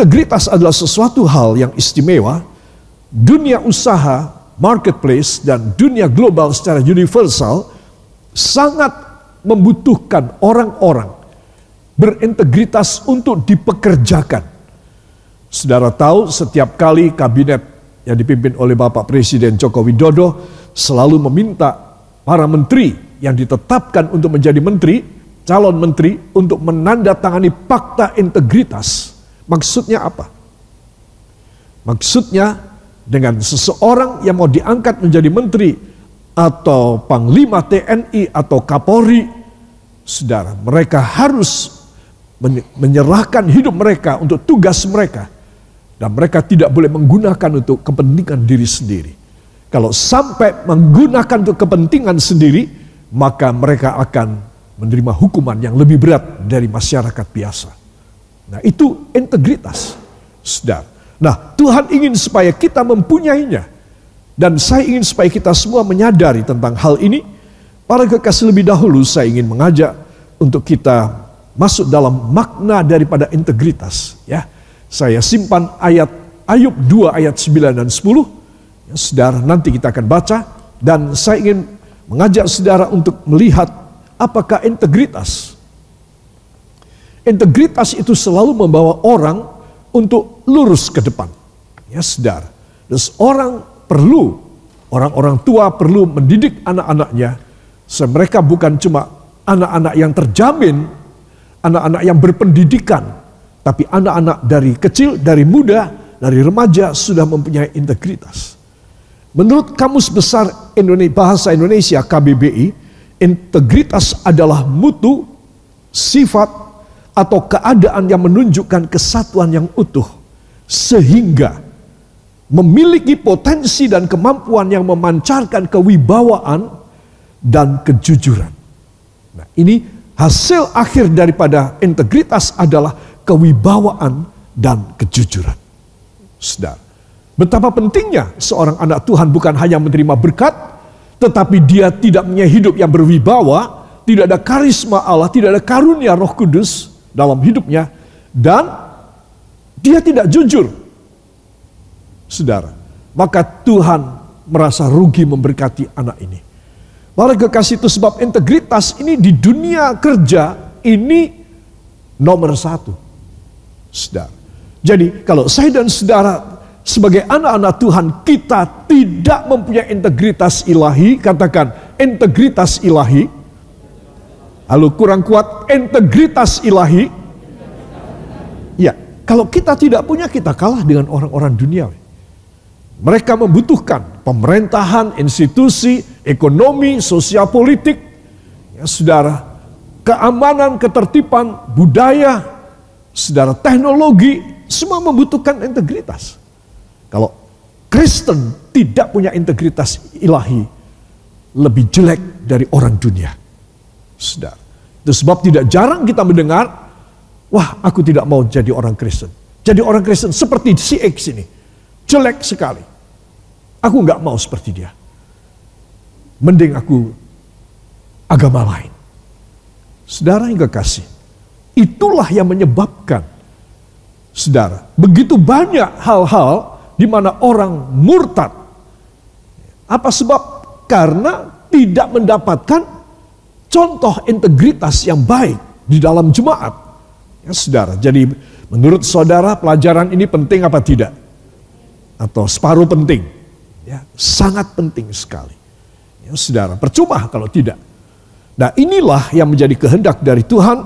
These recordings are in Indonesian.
Integritas adalah sesuatu hal yang istimewa. Dunia usaha, marketplace, dan dunia global secara universal sangat membutuhkan orang-orang berintegritas untuk dipekerjakan. Saudara tahu setiap kali kabinet yang dipimpin oleh Bapak Presiden Joko Widodo selalu meminta para menteri yang ditetapkan untuk menjadi menteri, calon menteri untuk menandatangani fakta integritas. Maksudnya apa? Maksudnya dengan seseorang yang mau diangkat menjadi menteri atau panglima TNI atau Kapolri, saudara, mereka harus menyerahkan hidup mereka untuk tugas mereka dan mereka tidak boleh menggunakan untuk kepentingan diri sendiri. Kalau sampai menggunakan untuk kepentingan sendiri, maka mereka akan menerima hukuman yang lebih berat dari masyarakat biasa. Nah itu integritas. Sedar. Nah Tuhan ingin supaya kita mempunyainya. Dan saya ingin supaya kita semua menyadari tentang hal ini. Para kekasih lebih dahulu saya ingin mengajak untuk kita masuk dalam makna daripada integritas. Ya, saya simpan ayat Ayub 2 ayat 9 dan 10. Ya, saudara nanti kita akan baca dan saya ingin mengajak saudara untuk melihat apakah integritas. Integritas itu selalu membawa orang untuk lurus ke depan. Ya saudara. Terus orang perlu, orang-orang tua perlu mendidik anak-anaknya. Mereka bukan cuma anak-anak yang terjamin, anak-anak yang berpendidikan, tapi anak-anak dari kecil, dari muda, dari remaja sudah mempunyai integritas. Menurut Kamus Besar Indonesia, Bahasa Indonesia KBBI, integritas adalah mutu, sifat, atau keadaan yang menunjukkan kesatuan yang utuh. Sehingga memiliki potensi dan kemampuan yang memancarkan kewibawaan dan kejujuran. Nah ini hasil akhir daripada integritas adalah kewibawaan, dan kejujuran. Sedar. Betapa pentingnya seorang anak Tuhan bukan hanya menerima berkat, tetapi dia tidak punya hidup yang berwibawa, tidak ada karisma Allah, tidak ada karunia roh kudus dalam hidupnya, dan dia tidak jujur. Saudara, maka Tuhan merasa rugi memberkati anak ini. Para kekasih itu sebab integritas ini di dunia kerja ini nomor satu. Saudara. Jadi kalau saya dan saudara sebagai anak-anak Tuhan kita tidak mempunyai integritas ilahi, katakan integritas ilahi. Lalu kurang kuat integritas ilahi. Ya, kalau kita tidak punya kita kalah dengan orang-orang dunia. Mereka membutuhkan pemerintahan, institusi, ekonomi, sosial politik, ya saudara, keamanan, ketertiban, budaya, saudara teknologi, semua membutuhkan integritas. Kalau Kristen tidak punya integritas ilahi, lebih jelek dari orang dunia. Saudara. Itu sebab tidak jarang kita mendengar, wah aku tidak mau jadi orang Kristen. Jadi orang Kristen seperti si X ini. Jelek sekali. Aku nggak mau seperti dia. Mending aku agama lain. Saudara yang kekasih. Itulah yang menyebabkan, saudara, begitu banyak hal-hal di mana orang murtad. Apa sebab? Karena tidak mendapatkan contoh integritas yang baik di dalam jemaat. Ya, saudara, jadi menurut saudara pelajaran ini penting apa tidak? Atau separuh penting? Ya, sangat penting sekali. Ya, saudara, percuma kalau tidak. Nah inilah yang menjadi kehendak dari Tuhan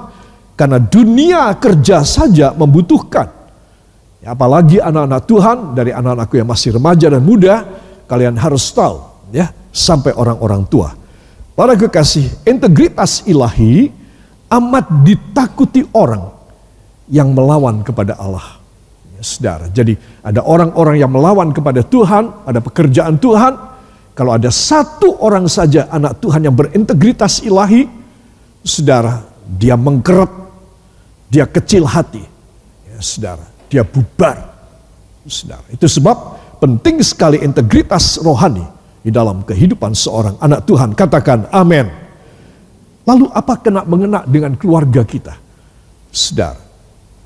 karena dunia kerja saja membutuhkan. Ya, apalagi anak-anak Tuhan dari anak-anakku yang masih remaja dan muda, kalian harus tahu ya, sampai orang-orang tua. Para kekasih, integritas ilahi amat ditakuti orang yang melawan kepada Allah. Ya, saudara, jadi ada orang-orang yang melawan kepada Tuhan, ada pekerjaan Tuhan. Kalau ada satu orang saja anak Tuhan yang berintegritas ilahi, saudara, dia mengkerap dia kecil hati. Ya, saudara, dia bubar. Saudara, itu sebab penting sekali integritas rohani di dalam kehidupan seorang anak Tuhan. Katakan amin. Lalu apa kena mengena dengan keluarga kita? Saudara,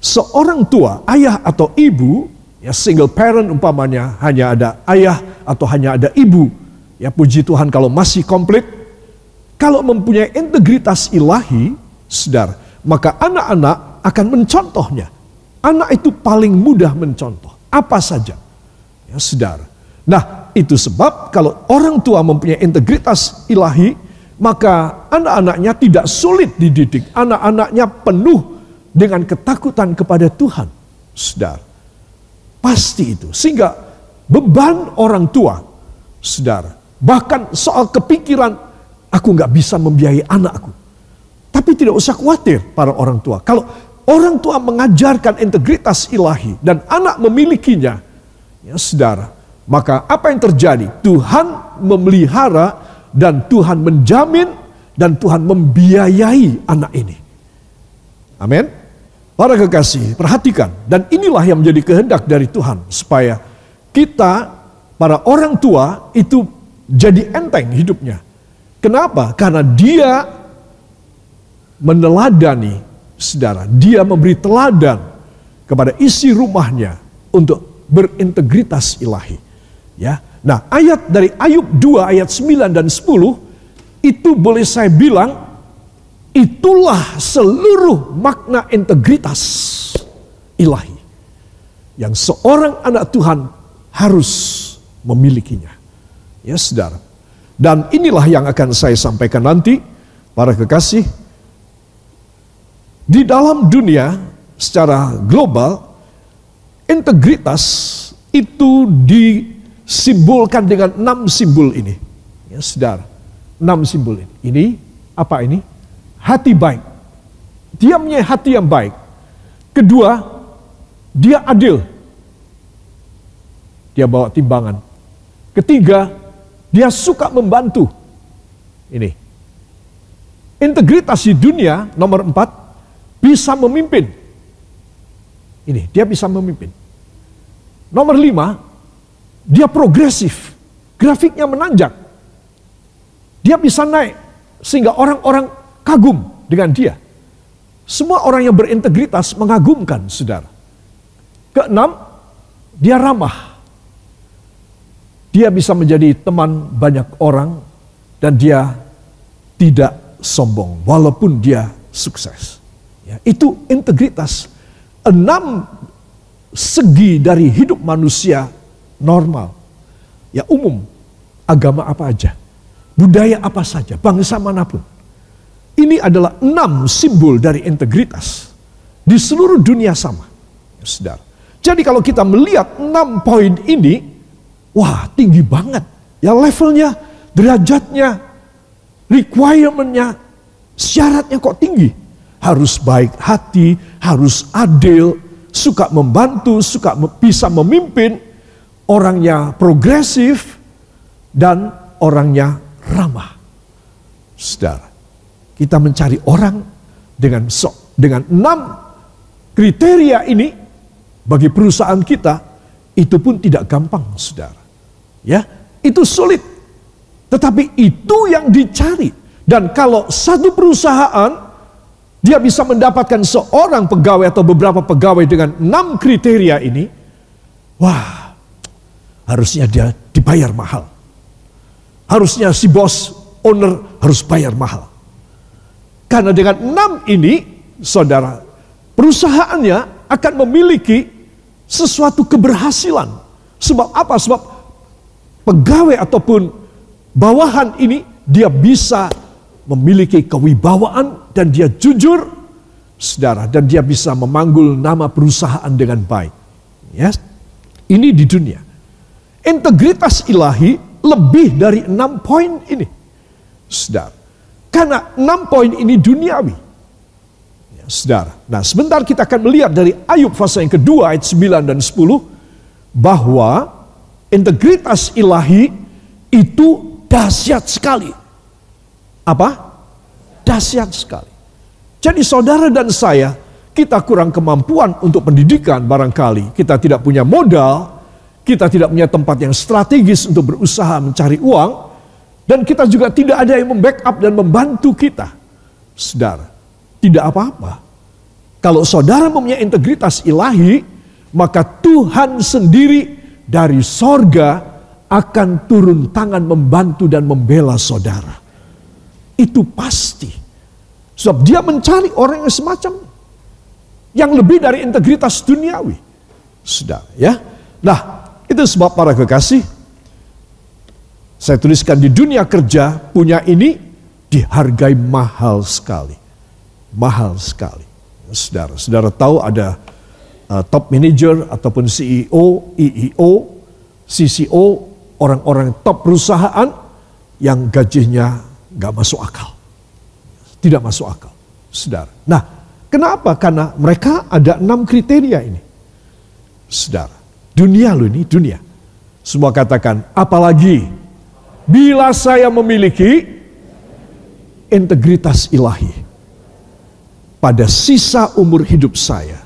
seorang tua, ayah atau ibu, ya single parent umpamanya hanya ada ayah atau hanya ada ibu, ya puji Tuhan kalau masih komplit, kalau mempunyai integritas ilahi, saudara, maka anak-anak akan mencontohnya. Anak itu paling mudah mencontoh apa saja, ya saudara. Nah, itu sebab kalau orang tua mempunyai integritas ilahi, maka anak-anaknya tidak sulit dididik. Anak-anaknya penuh dengan ketakutan kepada Tuhan. Saudara, pasti itu. Sehingga beban orang tua, saudara, bahkan soal kepikiran, aku nggak bisa membiayai anakku. Tapi tidak usah khawatir para orang tua. Kalau orang tua mengajarkan integritas ilahi dan anak memilikinya, ya saudara, maka apa yang terjadi? Tuhan memelihara dan Tuhan menjamin dan Tuhan membiayai anak ini. Amin. Para kekasih, perhatikan. Dan inilah yang menjadi kehendak dari Tuhan. Supaya kita, para orang tua, itu jadi enteng hidupnya. Kenapa? Karena dia meneladani, saudara. Dia memberi teladan kepada isi rumahnya untuk berintegritas ilahi. Ya, Nah ayat dari Ayub 2 ayat 9 dan 10 itu boleh saya bilang Itulah seluruh makna integritas ilahi yang seorang anak Tuhan harus memilikinya. Ya, Saudara. Dan inilah yang akan saya sampaikan nanti para kekasih di dalam dunia secara global integritas itu disimbolkan dengan enam simbol ini. Ya, Saudara. Enam simbol ini. Ini apa ini? hati baik. Dia punya hati yang baik. Kedua, dia adil. Dia bawa timbangan. Ketiga, dia suka membantu. Ini. Integritas di dunia nomor empat, bisa memimpin. Ini, dia bisa memimpin. Nomor lima, dia progresif. Grafiknya menanjak. Dia bisa naik. Sehingga orang-orang kagum dengan dia. Semua orang yang berintegritas mengagumkan saudara. Keenam, dia ramah. Dia bisa menjadi teman banyak orang dan dia tidak sombong walaupun dia sukses. Ya, itu integritas. Enam segi dari hidup manusia normal. Ya umum, agama apa aja, budaya apa saja, bangsa mana pun ini adalah enam simbol dari integritas. Di seluruh dunia sama. Ya, saudara. Jadi kalau kita melihat enam poin ini, wah tinggi banget. Ya levelnya, derajatnya, requirementnya, syaratnya kok tinggi. Harus baik hati, harus adil, suka membantu, suka bisa memimpin, orangnya progresif, dan orangnya ramah. Saudara, kita mencari orang dengan so, dengan enam kriteria ini bagi perusahaan kita itu pun tidak gampang, saudara. Ya, itu sulit. Tetapi itu yang dicari. Dan kalau satu perusahaan dia bisa mendapatkan seorang pegawai atau beberapa pegawai dengan enam kriteria ini, wah, harusnya dia dibayar mahal. Harusnya si bos, owner harus bayar mahal. Karena dengan enam ini, saudara, perusahaannya akan memiliki sesuatu keberhasilan. Sebab apa? Sebab pegawai ataupun bawahan ini dia bisa memiliki kewibawaan dan dia jujur, saudara, dan dia bisa memanggul nama perusahaan dengan baik. Ya, ini di dunia. Integritas ilahi lebih dari enam poin ini, saudara. Karena enam poin ini duniawi. Ya. Nah sebentar kita akan melihat dari Ayub pasal yang kedua ayat 9 dan 10. Bahwa integritas ilahi itu dahsyat sekali. Apa? Dahsyat sekali. Jadi saudara dan saya, kita kurang kemampuan untuk pendidikan barangkali. Kita tidak punya modal, kita tidak punya tempat yang strategis untuk berusaha mencari uang. Dan kita juga tidak ada yang membackup dan membantu kita. Saudara, tidak apa-apa. Kalau saudara mempunyai integritas ilahi, maka Tuhan sendiri dari sorga akan turun tangan membantu dan membela saudara. Itu pasti. Sebab dia mencari orang yang semacam yang lebih dari integritas duniawi. Sudah ya. Nah, itu sebab para kekasih saya tuliskan di dunia kerja punya ini dihargai mahal sekali. Mahal sekali. Saudara, saudara tahu ada uh, top manager ataupun CEO, EEO, CCO, orang-orang top perusahaan yang gajinya gak masuk akal. Tidak masuk akal, saudara. Nah, kenapa? Karena mereka ada enam kriteria ini. Saudara, dunia lo ini, dunia. Semua katakan, apalagi bila saya memiliki integritas ilahi pada sisa umur hidup saya,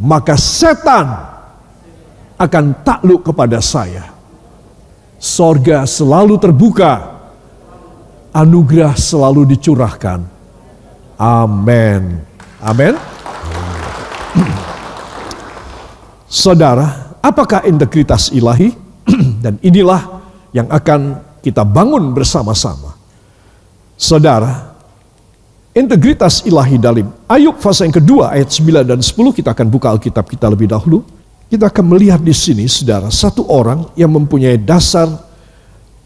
maka setan akan takluk kepada saya. Sorga selalu terbuka, anugerah selalu dicurahkan. Amin. Amin. Saudara, apakah integritas ilahi? Dan inilah yang akan kita bangun bersama-sama. Saudara, integritas ilahi dalam Ayub pasal yang kedua ayat 9 dan 10 kita akan buka Alkitab kita lebih dahulu. Kita akan melihat di sini saudara satu orang yang mempunyai dasar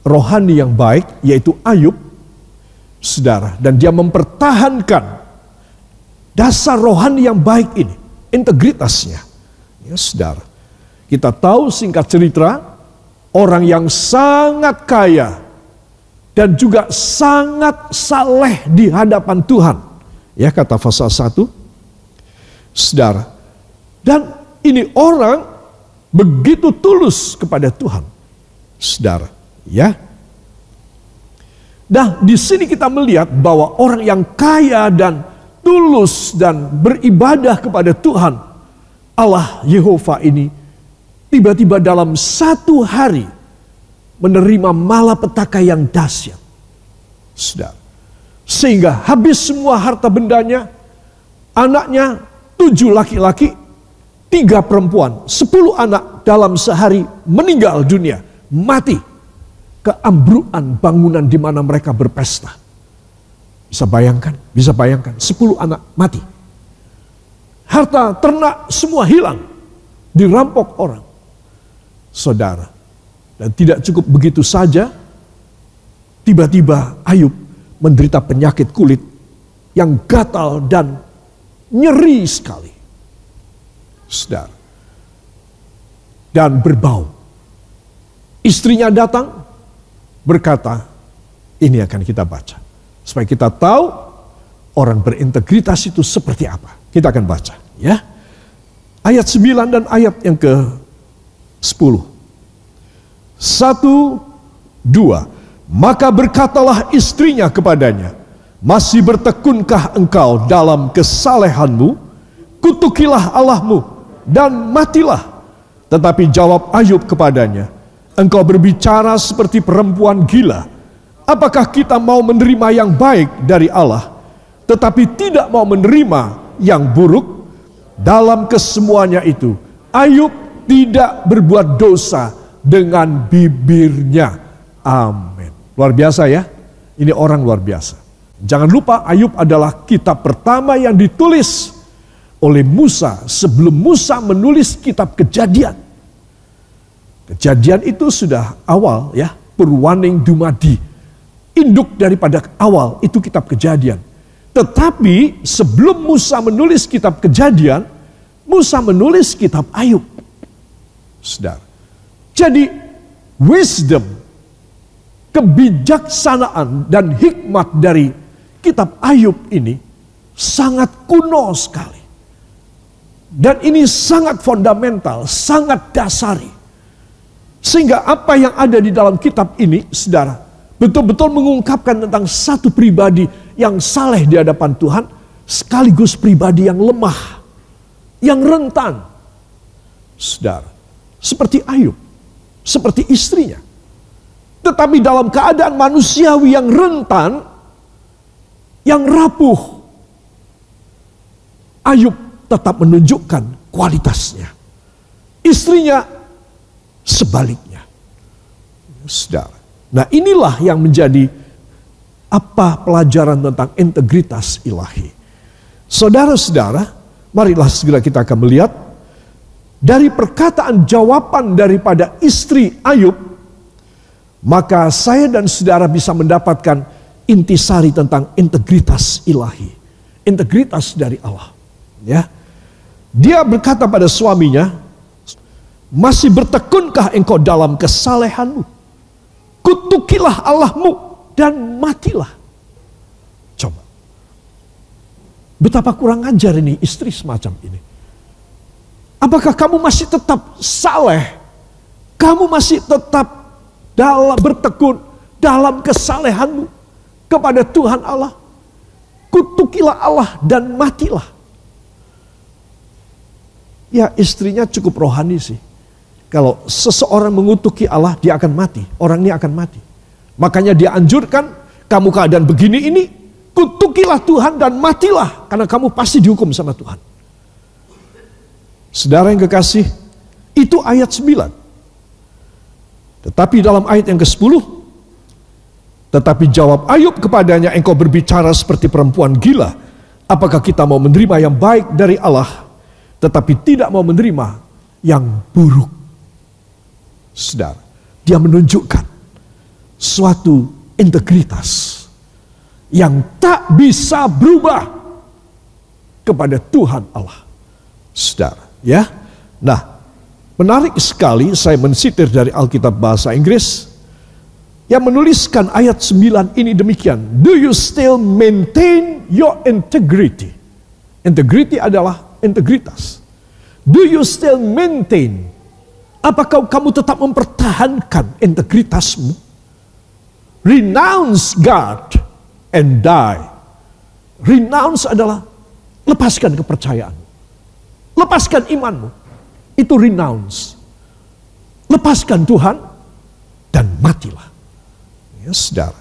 rohani yang baik yaitu Ayub saudara dan dia mempertahankan dasar rohani yang baik ini integritasnya ya saudara kita tahu singkat cerita orang yang sangat kaya dan juga sangat saleh di hadapan Tuhan. Ya kata pasal 1. Saudara. Dan ini orang begitu tulus kepada Tuhan. Saudara, ya. Nah, di sini kita melihat bahwa orang yang kaya dan tulus dan beribadah kepada Tuhan, Allah Yehova ini tiba-tiba dalam satu hari menerima malapetaka yang dahsyat. Sudah. Sehingga habis semua harta bendanya, anaknya tujuh laki-laki, tiga perempuan, sepuluh anak dalam sehari meninggal dunia, mati. Keambruan bangunan di mana mereka berpesta. Bisa bayangkan, bisa bayangkan, sepuluh anak mati. Harta ternak semua hilang, dirampok orang. Saudara, dan tidak cukup begitu saja, tiba-tiba Ayub menderita penyakit kulit yang gatal dan nyeri sekali. Sedar. Dan berbau. Istrinya datang berkata, ini akan kita baca. Supaya kita tahu orang berintegritas itu seperti apa. Kita akan baca ya. Ayat 9 dan ayat yang ke 10. Satu, dua. Maka berkatalah istrinya kepadanya, masih bertekunkah engkau dalam kesalehanmu? Kutukilah Allahmu dan matilah. Tetapi jawab Ayub kepadanya, engkau berbicara seperti perempuan gila. Apakah kita mau menerima yang baik dari Allah, tetapi tidak mau menerima yang buruk? Dalam kesemuanya itu, Ayub tidak berbuat dosa dengan bibirnya. Amin. Luar biasa ya. Ini orang luar biasa. Jangan lupa Ayub adalah kitab pertama yang ditulis oleh Musa sebelum Musa menulis kitab kejadian. Kejadian itu sudah awal ya, Purwaning Dumadi. Induk daripada awal itu kitab kejadian. Tetapi sebelum Musa menulis kitab kejadian, Musa menulis kitab Ayub. Saudara, jadi wisdom, kebijaksanaan dan hikmat dari kitab Ayub ini sangat kuno sekali. Dan ini sangat fundamental, sangat dasari. Sehingga apa yang ada di dalam kitab ini, saudara, betul-betul mengungkapkan tentang satu pribadi yang saleh di hadapan Tuhan, sekaligus pribadi yang lemah, yang rentan. Saudara, seperti Ayub seperti istrinya. Tetapi dalam keadaan manusiawi yang rentan, yang rapuh, Ayub tetap menunjukkan kualitasnya. Istrinya sebaliknya. Saudara. Nah inilah yang menjadi apa pelajaran tentang integritas ilahi. Saudara-saudara, marilah segera kita akan melihat dari perkataan jawaban daripada istri Ayub, maka saya dan saudara bisa mendapatkan intisari tentang integritas ilahi, integritas dari Allah. Ya, dia berkata pada suaminya, masih bertekunkah engkau dalam kesalehanmu? Kutukilah Allahmu dan matilah. Coba. Betapa kurang ajar ini istri semacam ini. Apakah kamu masih tetap saleh? Kamu masih tetap dalam bertekun dalam kesalehanmu kepada Tuhan Allah. Kutukilah Allah dan matilah. Ya istrinya cukup rohani sih. Kalau seseorang mengutuki Allah, dia akan mati. Orang ini akan mati. Makanya dia anjurkan, kamu keadaan begini ini, kutukilah Tuhan dan matilah. Karena kamu pasti dihukum sama Tuhan. Saudara yang kekasih, itu ayat 9. Tetapi dalam ayat yang ke-10, tetapi jawab Ayub kepadanya, engkau berbicara seperti perempuan gila. Apakah kita mau menerima yang baik dari Allah, tetapi tidak mau menerima yang buruk? Saudara, dia menunjukkan suatu integritas yang tak bisa berubah kepada Tuhan Allah. Saudara, Ya. Nah, menarik sekali saya mensitir dari Alkitab bahasa Inggris yang menuliskan ayat 9 ini demikian. Do you still maintain your integrity? Integrity adalah integritas. Do you still maintain? Apakah kamu tetap mempertahankan integritasmu? Renounce God and die. Renounce adalah lepaskan kepercayaan. Lepaskan imanmu. Itu renounce. Lepaskan Tuhan dan matilah. Ya saudara.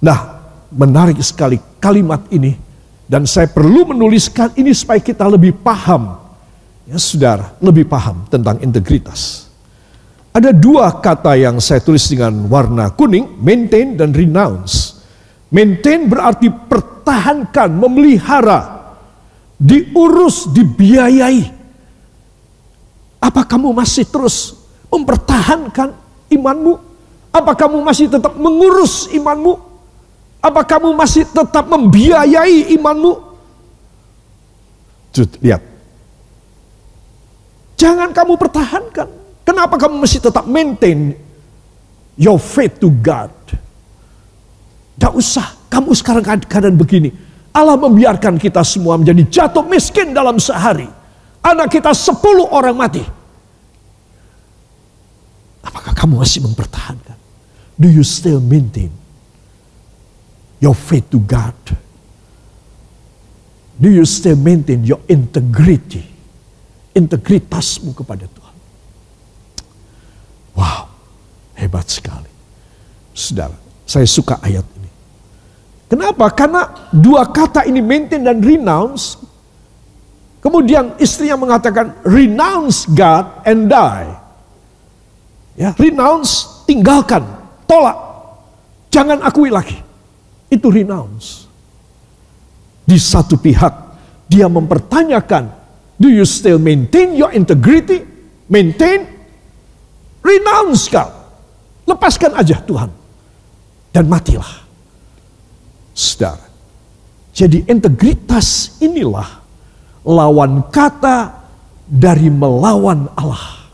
Nah menarik sekali kalimat ini. Dan saya perlu menuliskan ini supaya kita lebih paham. Ya saudara, lebih paham tentang integritas. Ada dua kata yang saya tulis dengan warna kuning, maintain dan renounce. Maintain berarti pertahankan, memelihara, diurus, dibiayai. Apa kamu masih terus mempertahankan imanmu? Apa kamu masih tetap mengurus imanmu? Apa kamu masih tetap membiayai imanmu? Lihat. Jangan kamu pertahankan. Kenapa kamu masih tetap maintain your faith to God? Tidak usah. Kamu sekarang keadaan begini Allah membiarkan kita semua menjadi jatuh miskin dalam sehari. Anak kita sepuluh orang mati. Apakah kamu masih mempertahankan? Do you still maintain your faith to God? Do you still maintain your integrity? Integritasmu kepada Tuhan. Hebat sekali. Saudara, saya suka ayat ini. Kenapa? Karena dua kata ini maintain dan renounce. Kemudian istrinya mengatakan renounce God and die. Ya, renounce tinggalkan, tolak. Jangan akui lagi. Itu renounce. Di satu pihak dia mempertanyakan, do you still maintain your integrity? Maintain? Renounce God. Lepaskan aja Tuhan. Dan matilah. Saudara. Jadi integritas inilah lawan kata dari melawan Allah.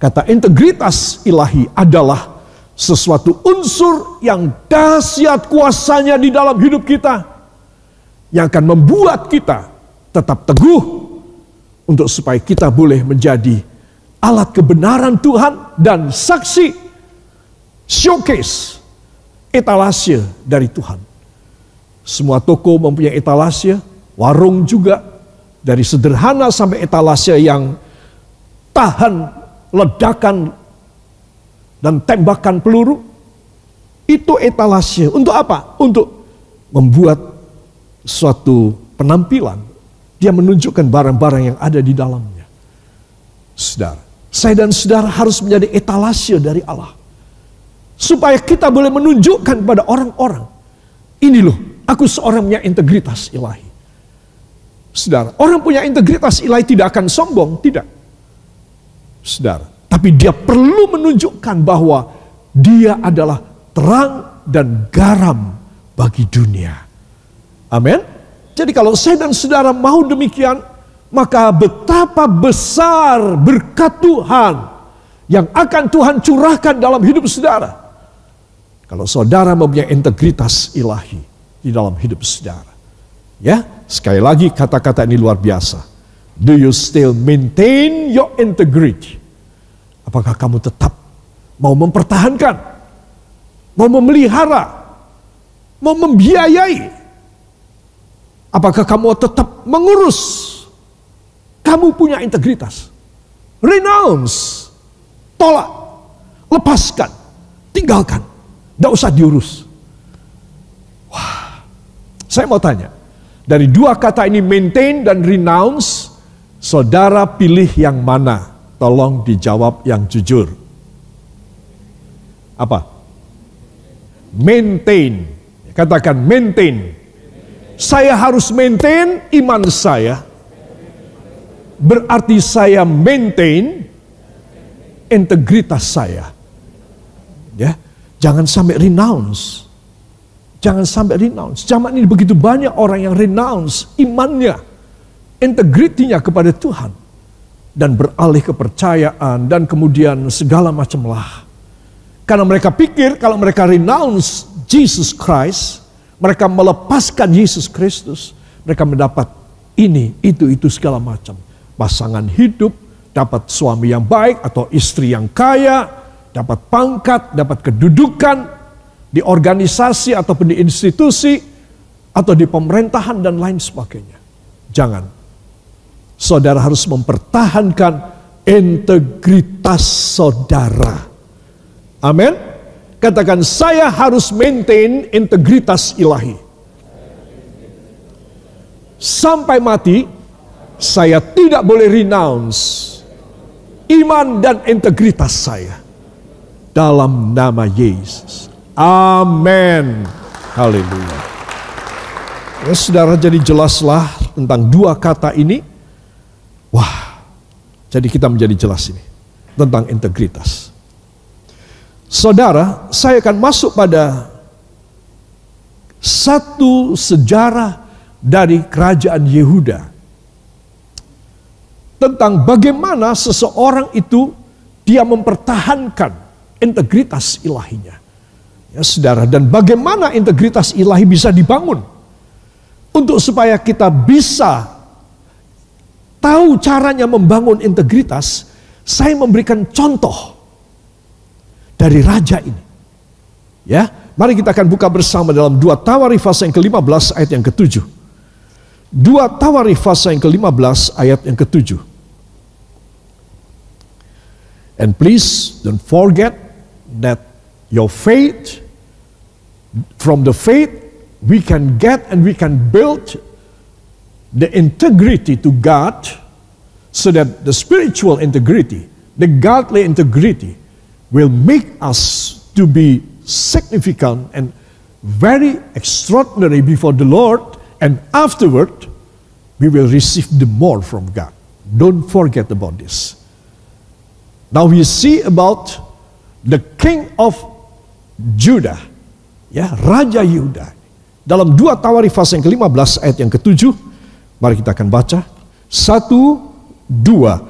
Kata integritas ilahi adalah sesuatu unsur yang dahsyat kuasanya di dalam hidup kita yang akan membuat kita tetap teguh untuk supaya kita boleh menjadi alat kebenaran Tuhan dan saksi showcase etalase dari Tuhan. Semua toko mempunyai etalase, warung juga dari sederhana sampai etalase yang tahan ledakan dan tembakan peluru. Itu etalase untuk apa? Untuk membuat suatu penampilan Dia menunjukkan barang-barang yang ada di dalamnya. Saudara, saya dan saudara harus menjadi etalase dari Allah. Supaya kita boleh menunjukkan pada orang-orang. Ini loh, aku seorang punya integritas ilahi. Saudara, orang punya integritas ilahi tidak akan sombong, tidak. Saudara, tapi dia perlu menunjukkan bahwa dia adalah terang dan garam bagi dunia. Amin. Jadi kalau saya dan saudara mau demikian, maka betapa besar berkat Tuhan yang akan Tuhan curahkan dalam hidup saudara. Kalau saudara mempunyai integritas ilahi di dalam hidup saudara. Ya, sekali lagi kata-kata ini luar biasa. Do you still maintain your integrity? Apakah kamu tetap mau mempertahankan, mau memelihara, mau membiayai? Apakah kamu tetap mengurus? Kamu punya integritas. Renounce, tolak, lepaskan, tinggalkan. Tidak usah diurus. Wah, saya mau tanya. Dari dua kata ini maintain dan renounce, saudara pilih yang mana? Tolong dijawab yang jujur. Apa? Maintain. Katakan maintain. Saya harus maintain iman saya. Berarti saya maintain integritas saya. Ya, Jangan sampai renounce. Jangan sampai renounce. Zaman ini begitu banyak orang yang renounce imannya, integritinya kepada Tuhan. Dan beralih kepercayaan dan kemudian segala macam lah. Karena mereka pikir kalau mereka renounce Jesus Christ, mereka melepaskan Yesus Kristus, mereka mendapat ini, itu, itu segala macam. Pasangan hidup, dapat suami yang baik atau istri yang kaya, dapat pangkat, dapat kedudukan di organisasi ataupun di institusi atau di pemerintahan dan lain sebagainya. Jangan. Saudara harus mempertahankan integritas saudara. Amin. Katakan saya harus maintain integritas ilahi. Sampai mati saya tidak boleh renounce iman dan integritas saya dalam nama Yesus. Amin. Haleluya. Ya, saudara jadi jelaslah tentang dua kata ini. Wah, jadi kita menjadi jelas ini tentang integritas. Saudara, saya akan masuk pada satu sejarah dari kerajaan Yehuda tentang bagaimana seseorang itu dia mempertahankan integritas ilahinya. Ya saudara, dan bagaimana integritas ilahi bisa dibangun? Untuk supaya kita bisa tahu caranya membangun integritas, saya memberikan contoh dari raja ini. Ya, mari kita akan buka bersama dalam dua Tawarifas yang ke-15 ayat yang ke-7. Dua Tawarifas yang ke-15 ayat yang ke-7. And please don't forget that your faith, from the faith, we can get and we can build the integrity to God so that the spiritual integrity, the godly integrity, will make us to be significant and very extraordinary before the Lord, and afterward, we will receive the more from God. Don't forget about this. Now we see about the king of Judah, ya raja Yehuda. Dalam dua Tawarifas yang ke-15 ayat yang ke-7, mari kita akan baca. Satu, dua.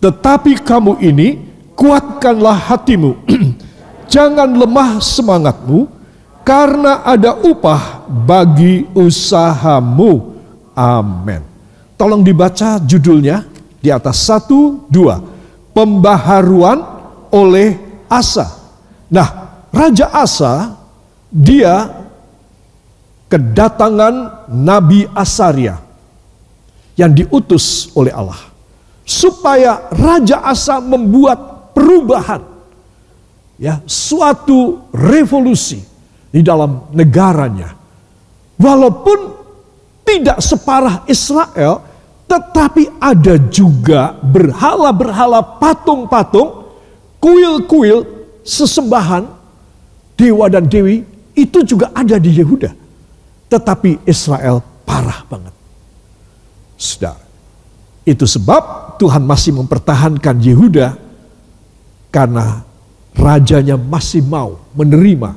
Tetapi kamu ini kuatkanlah hatimu. Jangan lemah semangatmu karena ada upah bagi usahamu. Amin. Tolong dibaca judulnya di atas satu, dua. Pembaharuan oleh Asa. Nah, Raja Asa dia kedatangan Nabi Asaria yang diutus oleh Allah supaya Raja Asa membuat perubahan ya suatu revolusi di dalam negaranya walaupun tidak separah Israel Tetapi ada juga berhala-berhala patung-patung, kuil-kuil, sesembahan, dewa dan dewi, itu juga ada di Yehuda. Tetapi Israel parah banget. Saudara, itu sebab Tuhan masih mempertahankan Yehuda karena rajanya masih mau menerima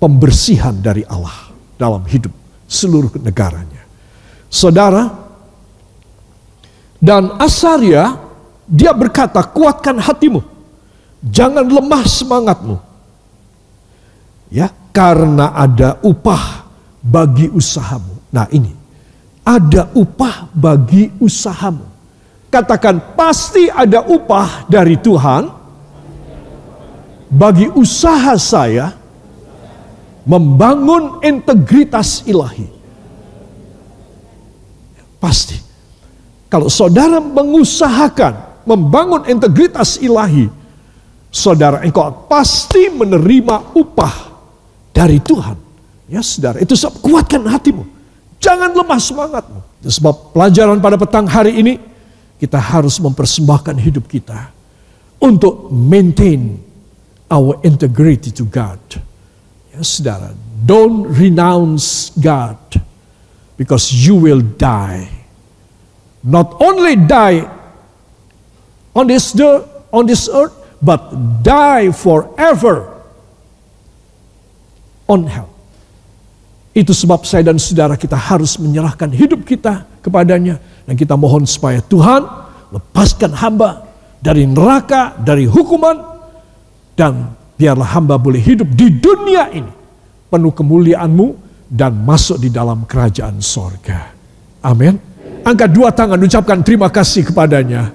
pembersihan dari Allah dalam hidup seluruh negaranya. Saudara, dan Asaria dia berkata, kuatkan hatimu. Jangan lemah semangatmu. Ya, karena ada upah bagi usahamu. Nah, ini ada upah bagi usahamu. Katakan pasti ada upah dari Tuhan bagi usaha saya membangun integritas ilahi. Pasti. Kalau saudara mengusahakan membangun integritas ilahi, saudara engkau pasti menerima upah dari Tuhan. Ya saudara, itu sebab kuatkan hatimu. Jangan lemah semangatmu. Itu sebab pelajaran pada petang hari ini, kita harus mempersembahkan hidup kita untuk maintain our integrity to God. Ya saudara, don't renounce God because you will die not only die on this on this earth, but die forever on hell. Itu sebab saya dan saudara kita harus menyerahkan hidup kita kepadanya. Dan kita mohon supaya Tuhan lepaskan hamba dari neraka, dari hukuman. Dan biarlah hamba boleh hidup di dunia ini. Penuh kemuliaanmu dan masuk di dalam kerajaan sorga. Amin. Angkat dua tangan ucapkan terima kasih kepadanya.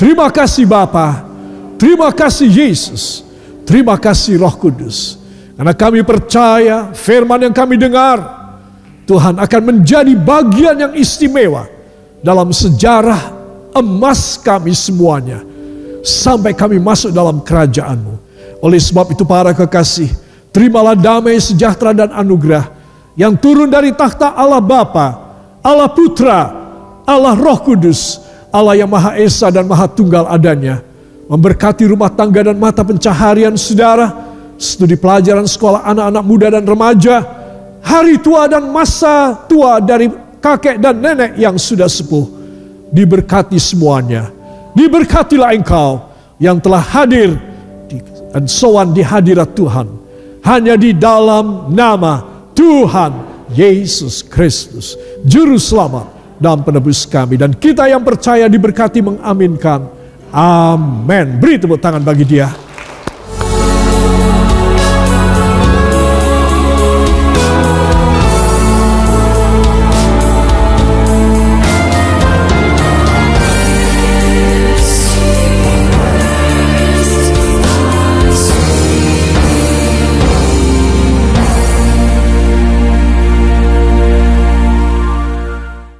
Terima kasih Bapa. Terima kasih Yesus. Terima kasih Roh Kudus. Karena kami percaya firman yang kami dengar Tuhan akan menjadi bagian yang istimewa dalam sejarah emas kami semuanya sampai kami masuk dalam kerajaanmu. Oleh sebab itu para kekasih, terimalah damai sejahtera dan anugerah yang turun dari takhta Allah Bapa, Allah Putra, Allah Roh Kudus, Allah yang Maha Esa dan Maha Tunggal adanya, memberkati rumah tangga dan mata pencaharian saudara, studi pelajaran sekolah anak-anak muda dan remaja, hari tua dan masa tua dari kakek dan nenek yang sudah sepuh, diberkati semuanya. Diberkatilah engkau yang telah hadir dan sowan di hadirat Tuhan. Hanya di dalam nama Tuhan Yesus Kristus, Juru Selamat dan penebus kami. Dan kita yang percaya diberkati mengaminkan. Amin. Beri tepuk tangan bagi dia.